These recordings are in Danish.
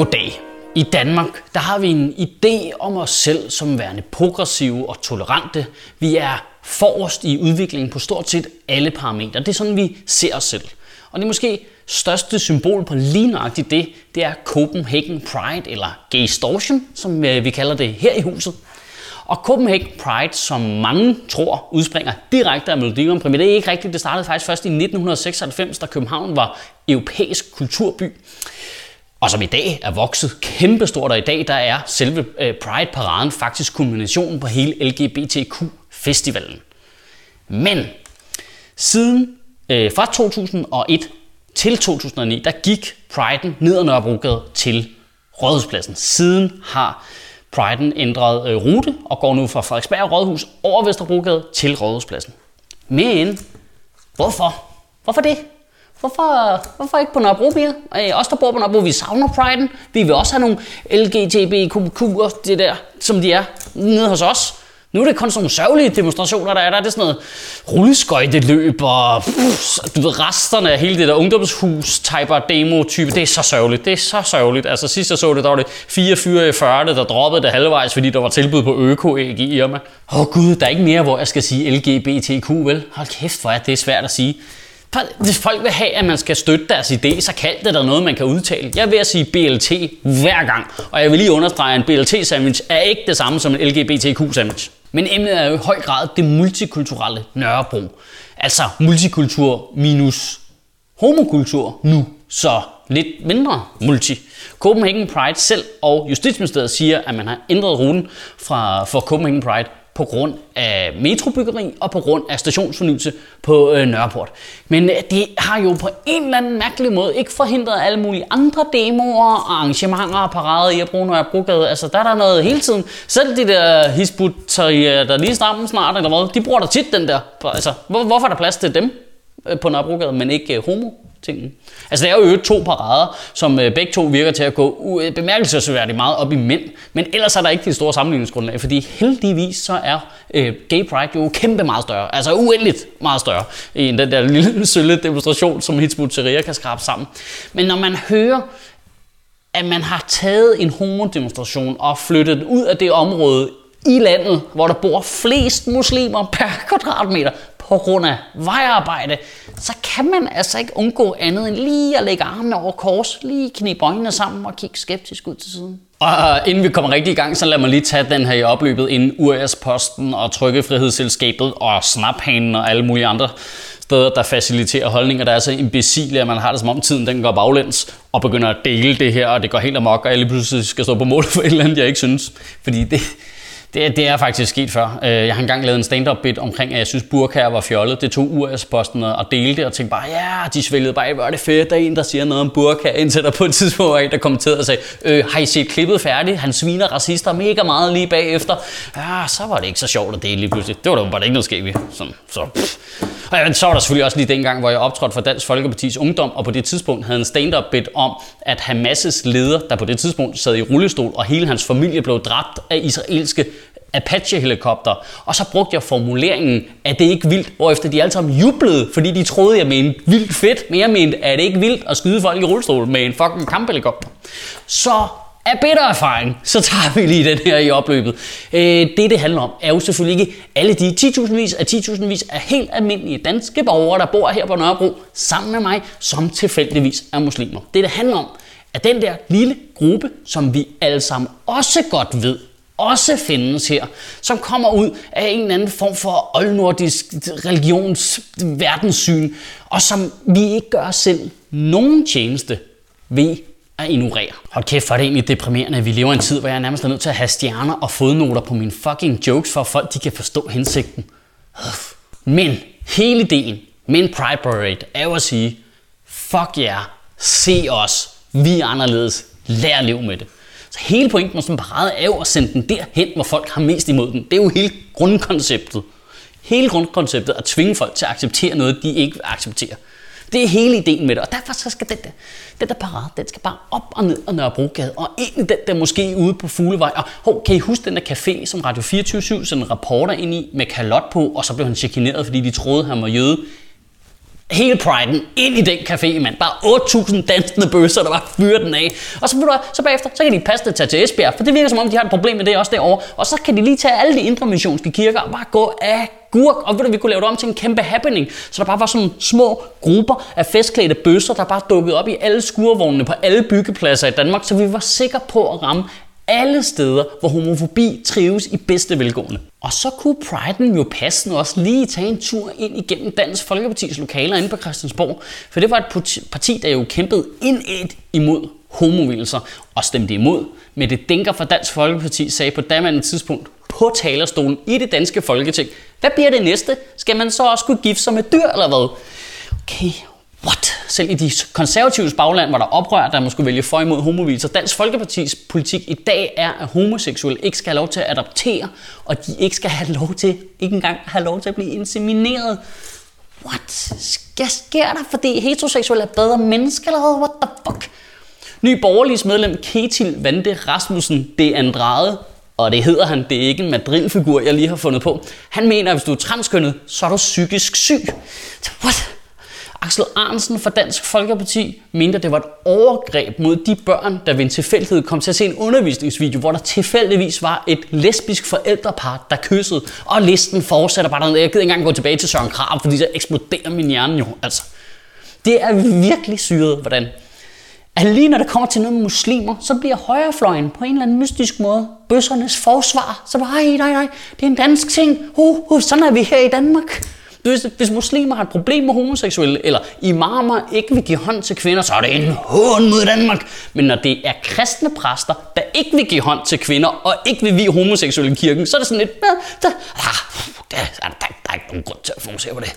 Goddag. I Danmark der har vi en idé om os selv som værende progressive og tolerante. Vi er forrest i udviklingen på stort set alle parametre. Det er sådan, vi ser os selv. Og det måske største symbol på lige nøjagtigt det, det er Copenhagen Pride, eller Gaystortion, som øh, vi kalder det her i huset. Og Copenhagen Pride, som mange tror udspringer direkte af Melodi Grand Prix, men det er ikke rigtigt. Det startede faktisk først i 1996, da København var europæisk kulturby og som i dag er vokset kæmpestort, og i dag der er selve øh, Pride-paraden faktisk kulminationen på hele LGBTQ-festivalen. Men siden øh, fra 2001 til 2009, der gik Pride'en ned ad Nørrebrogade til Rådhuspladsen. Siden har Pride'en ændret øh, rute og går nu fra Frederiksberg Rådhus over Vesterbrogade til Rådhuspladsen. Men hvorfor? Hvorfor det? Hvorfor, hvorfor ikke på Nørrebro mere? Øh, os, der bor på Nørrebro, vi savner priden. Vi vil også have nogle LGTBQ'er, det der, som de er nede hos os. Nu er det kun sådan nogle sørgelige demonstrationer, der er der. Det sådan noget rulleskøjteløb og pff, du ved, resterne af hele det der ungdomshus type demo type. Det er så sørgeligt. Det er så sørgeligt. Altså sidst jeg så det, der var det fire fyre i 40, der droppede det halvvejs, fordi der var tilbud på øko-æg i Irma. Åh oh, gud, der er ikke mere, hvor jeg skal sige LGBTQ, vel? Hold kæft, hvor er det svært at sige. Hvis folk vil have, at man skal støtte deres idé, så kald det der noget, man kan udtale. Jeg vil at sige BLT hver gang, og jeg vil lige understrege, at en BLT-sandwich er ikke det samme som en LGBTQ-sandwich. Men emnet er jo i høj grad det multikulturelle Nørrebro. Altså multikultur minus homokultur nu, så lidt mindre multi. Copenhagen Pride selv og Justitsministeriet siger, at man har ændret ruten fra, for Copenhagen Pride på grund af metrobyggeri og på grund af stationsfornyelse på øh, Nørreport. Men øh, det har jo på en eller anden mærkelig måde ikke forhindret alle mulige andre demoer og arrangementer og parader i at bruge Nørrebrogade. Altså der er der noget hele tiden. Selv de der hisbutterier, der lige stammer snart eller hvad, de bruger der tit den der. Altså hvor, hvorfor er der plads til dem øh, på Nørrebrogade, men ikke øh, homo? Tingen. Altså der er jo to parader, som øh, begge to virker til at gå øh, bemærkelsesværdigt meget op i mænd, men ellers er der ikke det store sammenligningsgrundlag, fordi heldigvis så er øh, gay pride jo kæmpe meget større, altså uendeligt meget større, end den der lille sølle demonstration, som Hizb kan skrabe sammen. Men når man hører at man har taget en homodemonstration og flyttet den ud af det område i landet, hvor der bor flest muslimer per kvadratmeter, på grund af vejarbejde, så kan man altså ikke undgå andet end lige at lægge armene over kors, lige knibe øjnene sammen og kigge skeptisk ud til siden. Og øh, inden vi kommer rigtig i gang, så lad mig lige tage den her i opløbet inden URS-posten og Trykkefrihedsselskabet og Snaphanen og alle mulige andre steder, der faciliterer holdninger, der er så imbecile, at man har det som om tiden den går baglæns og begynder at dele det her, og det går helt amok, og jeg lige pludselig skal stå på mål for et eller andet, jeg ikke synes. Fordi det, det, det er faktisk sket før. Øh, jeg har engang lavet en stand-up bit omkring, at jeg synes, burkaer var fjollet. Det tog URS-posten og delte og tænkte bare, ja, de svælgede bare, hvor er det fedt, der er en, der siger noget om burkaer, indtil der på et tidspunkt var en, der kommenterede og sagde, øh, har I set klippet færdigt? Han sviner racister mega meget lige bagefter. Ja, så var det ikke så sjovt at dele lige pludselig. Det var da bare ikke noget skævt. Sådan, så, pff. Og ja, så var der selvfølgelig også lige dengang, hvor jeg optrådte for Dansk Folkepartis Ungdom, og på det tidspunkt havde en stand-up bit om, at Hamas' leder, der på det tidspunkt sad i rullestol, og hele hans familie blev dræbt af israelske Apache-helikopter. Og så brugte jeg formuleringen, at det ikke vildt, hvorefter de alle sammen jublede, fordi de troede, jeg mente vildt fedt, men jeg mente, at det ikke vildt at skyde folk i rullestol med en fucking kamphelikopter. Så af bitter erfaring, så tager vi lige den her i opløbet. Øh, det, det handler om, er jo selvfølgelig ikke alle de 10.000 vis af 10.000 vis af helt almindelige danske borgere, der bor her på Nørrebro, sammen med mig, som tilfældigvis er muslimer. Det, det handler om, er den der lille gruppe, som vi alle sammen også godt ved, også findes her, som kommer ud af en eller anden form for oldnordisk religionsverdenssyn, og som vi ikke gør os selv nogen tjeneste ved at ignorere. Hold kæft, for det er egentlig deprimerende, at vi lever i en tid, hvor jeg er nærmest er nødt til at have stjerner og fodnoter på mine fucking jokes, for at folk de kan forstå hensigten. Men hele ideen med en Pride Parade er jo at sige, fuck jer, yeah, se os, vi er anderledes, lær at leve med det. Så hele pointen med sådan en parade er jo at sende den derhen, hvor folk har mest imod den. Det er jo hele grundkonceptet. Hele grundkonceptet er at tvinge folk til at acceptere noget, de ikke vil acceptere. Det er hele ideen med det, og derfor så skal den der, den der parade, den skal bare op og ned og Nørrebrogade, og egentlig den der måske ude på Fuglevej. Og hov, kan I huske den der café, som Radio 24 sådan en reporter ind i med kalot på, og så blev han chikaneret, fordi de troede, han var jøde? hele priden ind i den café, mand. Bare 8.000 dansende bøsser, der bare fyrer den af. Og så, du, så bagefter, så kan de passe det tage til Esbjerg, for det virker som om, de har et problem med det også derovre. Og så kan de lige tage alle de indre missionske kirker og bare gå af agurk, Og ved du, vi kunne lave det om til en kæmpe happening. Så der bare var sådan små grupper af festklædte bøsser, der bare dukkede op i alle skurvognene på alle byggepladser i Danmark, så vi var sikre på at ramme alle steder, hvor homofobi trives i bedste velgående. Og så kunne Pride'en jo passende også lige tage en tur ind igennem Dansk Folkepartis lokaler inde på Christiansborg, for det var et parti, der jo kæmpede indet imod homovilser og stemte imod. Men det dænker fra Dansk Folkeparti sagde på daværende tidspunkt på talerstolen i det danske folketing, hvad bliver det næste? Skal man så også kunne gifte sig med dyr eller hvad? Okay, What? Selv i de konservatives bagland var der oprør, der man skulle vælge for imod homovilser. Dansk Folkepartis politik i dag er, at homoseksuelle ikke skal have lov til at adoptere, og de ikke skal have lov til, ikke engang have lov til at blive insemineret. What? Hvad sker der, fordi heteroseksuelle er bedre mennesker, eller hvad? What the fuck? Ny borgerligs medlem Ketil Vande Rasmussen de Andrade, og det hedder han, det er ikke en madrilfigur, jeg lige har fundet på. Han mener, at hvis du er transkønnet, så er du psykisk syg. What? Axel Arnsen fra Dansk Folkeparti mente, at det var et overgreb mod de børn, der ved en tilfældighed kom til at se en undervisningsvideo, hvor der tilfældigvis var et lesbisk forældrepar, der kyssede. Og listen fortsætter bare dernede. Jeg gider ikke engang gå tilbage til Søren Krab, fordi så eksploderer min hjerne jo. Altså, det er virkelig syret, hvordan at lige når det kommer til noget med muslimer, så bliver højrefløjen på en eller anden mystisk måde bøssernes forsvar. Så bare, nej, nej, nej, det er en dansk ting. Uh, uh, sådan er vi her i Danmark. Hvis, hvis muslimer har et problem med homoseksuelle, eller imamer ikke vil give hånd til kvinder, så er det en hån mod Danmark. Men når det er kristne præster, der ikke vil give hånd til kvinder, og ikke vil vi homoseksuelle i kirken, så er det sådan lidt, ah, der, der, der, der, der, der er ikke nogen grund til at fokusere på det.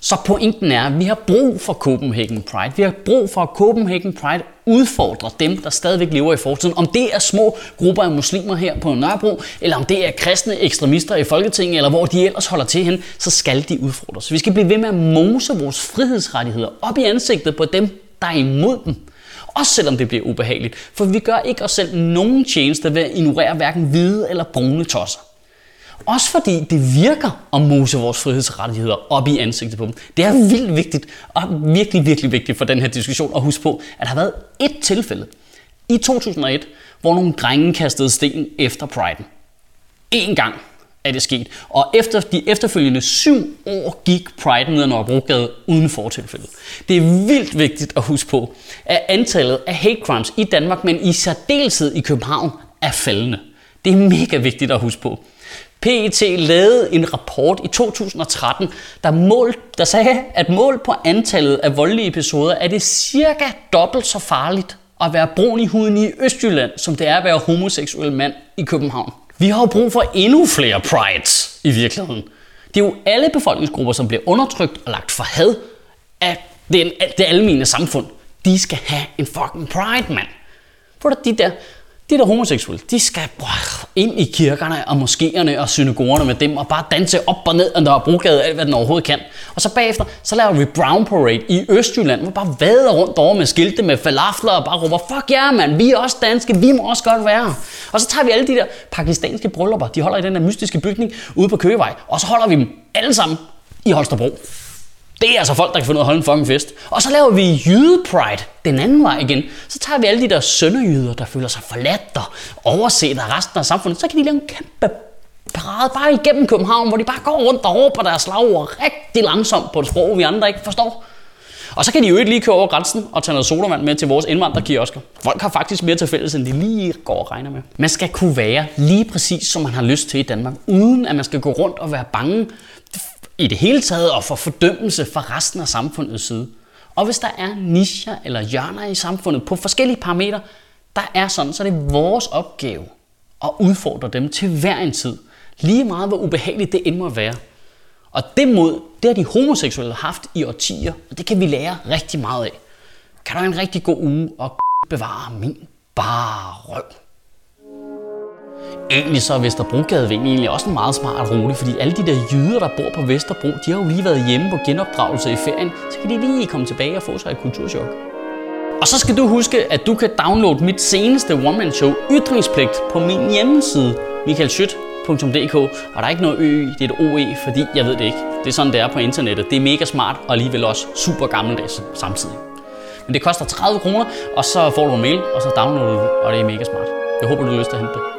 Så pointen er, at vi har brug for Copenhagen Pride. Vi har brug for, at Copenhagen Pride udfordrer dem, der stadigvæk lever i fortiden. Om det er små grupper af muslimer her på Nørrebro, eller om det er kristne ekstremister i Folketinget, eller hvor de ellers holder til hen, så skal de udfordres. Vi skal blive ved med at mose vores frihedsrettigheder op i ansigtet på dem, der er imod dem. Også selvom det bliver ubehageligt, for vi gør ikke os selv nogen tjeneste ved at ignorere hverken hvide eller brune tosser. Også fordi det virker at mose vores frihedsrettigheder op i ansigtet på dem. Det er vildt vigtigt, og virkelig, virkelig vigtigt for den her diskussion at huske på, at der har været et tilfælde i 2001, hvor nogle drenge kastede sten efter Priden. En gang er det sket, og efter de efterfølgende syv år gik Pride ned ad Nørrebrogade uden fortilfælde. Det er vildt vigtigt at huske på, at antallet af hate crimes i Danmark, men i særdeleshed i København, er faldende. Det er mega vigtigt at huske på. PET lavede en rapport i 2013, der, mål, der sagde, at mål på antallet af voldelige episoder er det cirka dobbelt så farligt at være brun i huden i Østjylland, som det er at være homoseksuel mand i København. Vi har jo brug for endnu flere prides i virkeligheden. Det er jo alle befolkningsgrupper, som bliver undertrykt og lagt for had af det, det almindelige samfund. De skal have en fucking pride, mand. For de der de der homoseksuelle, de skal ind i kirkerne og moskéerne og synagogerne med dem og bare danse op og ned og der brugade alt, hvad den overhovedet kan. Og så bagefter, så laver vi Brown Parade i Østjylland, hvor bare vader rundt over med skilte med falafler og bare råber, fuck ja yeah, mand, vi er også danske, vi må også godt være. Og så tager vi alle de der pakistanske bryllupper, de holder i den der mystiske bygning ude på Køgevej, og så holder vi dem alle sammen i Holstebro. Det er altså folk, der kan finde ud af at holde en fucking fest. Og så laver vi jyde-pride den anden vej igen. Så tager vi alle de der sønderjyder, der føler sig forladt og overset af resten af samfundet. Så kan de lave en kæmpe parade bare igennem København, hvor de bare går rundt og råber deres slagord rigtig langsomt på et sprog, vi andre ikke forstår. Og så kan de jo ikke lige køre over grænsen og tage noget sodavand med til vores indvandrerkiosker. Folk har faktisk mere til fælles, end de lige går og regner med. Man skal kunne være lige præcis, som man har lyst til i Danmark, uden at man skal gå rundt og være bange i det hele taget og for fordømmelse fra resten af samfundets side. Og hvis der er nischer eller hjørner i samfundet på forskellige parametre, der er sådan, så er det vores opgave at udfordre dem til hver en tid. Lige meget hvor ubehageligt det end må være. Og det mod, det har de homoseksuelle haft i årtier, og det kan vi lære rigtig meget af. Kan du have en rigtig god uge og bevare min bare røv. Egentlig så er Vesterbrogade egentlig også en meget smart rute, fordi alle de der jyder, der bor på Vesterbro, de har jo lige været hjemme på genopdragelse i ferien, så kan de lige komme tilbage og få sig et kulturschok. Og så skal du huske, at du kan downloade mit seneste one-man-show Ytringspligt på min hjemmeside, michaelschødt.dk. Og der er ikke noget ø i, det er et OE, fordi jeg ved det ikke. Det er sådan, det er på internettet. Det er mega smart, og alligevel også super gammeldags samtidig. Men det koster 30 kroner, og så får du en mail, og så downloader du det, og det er mega smart. Jeg håber, du har lyst til at hente det.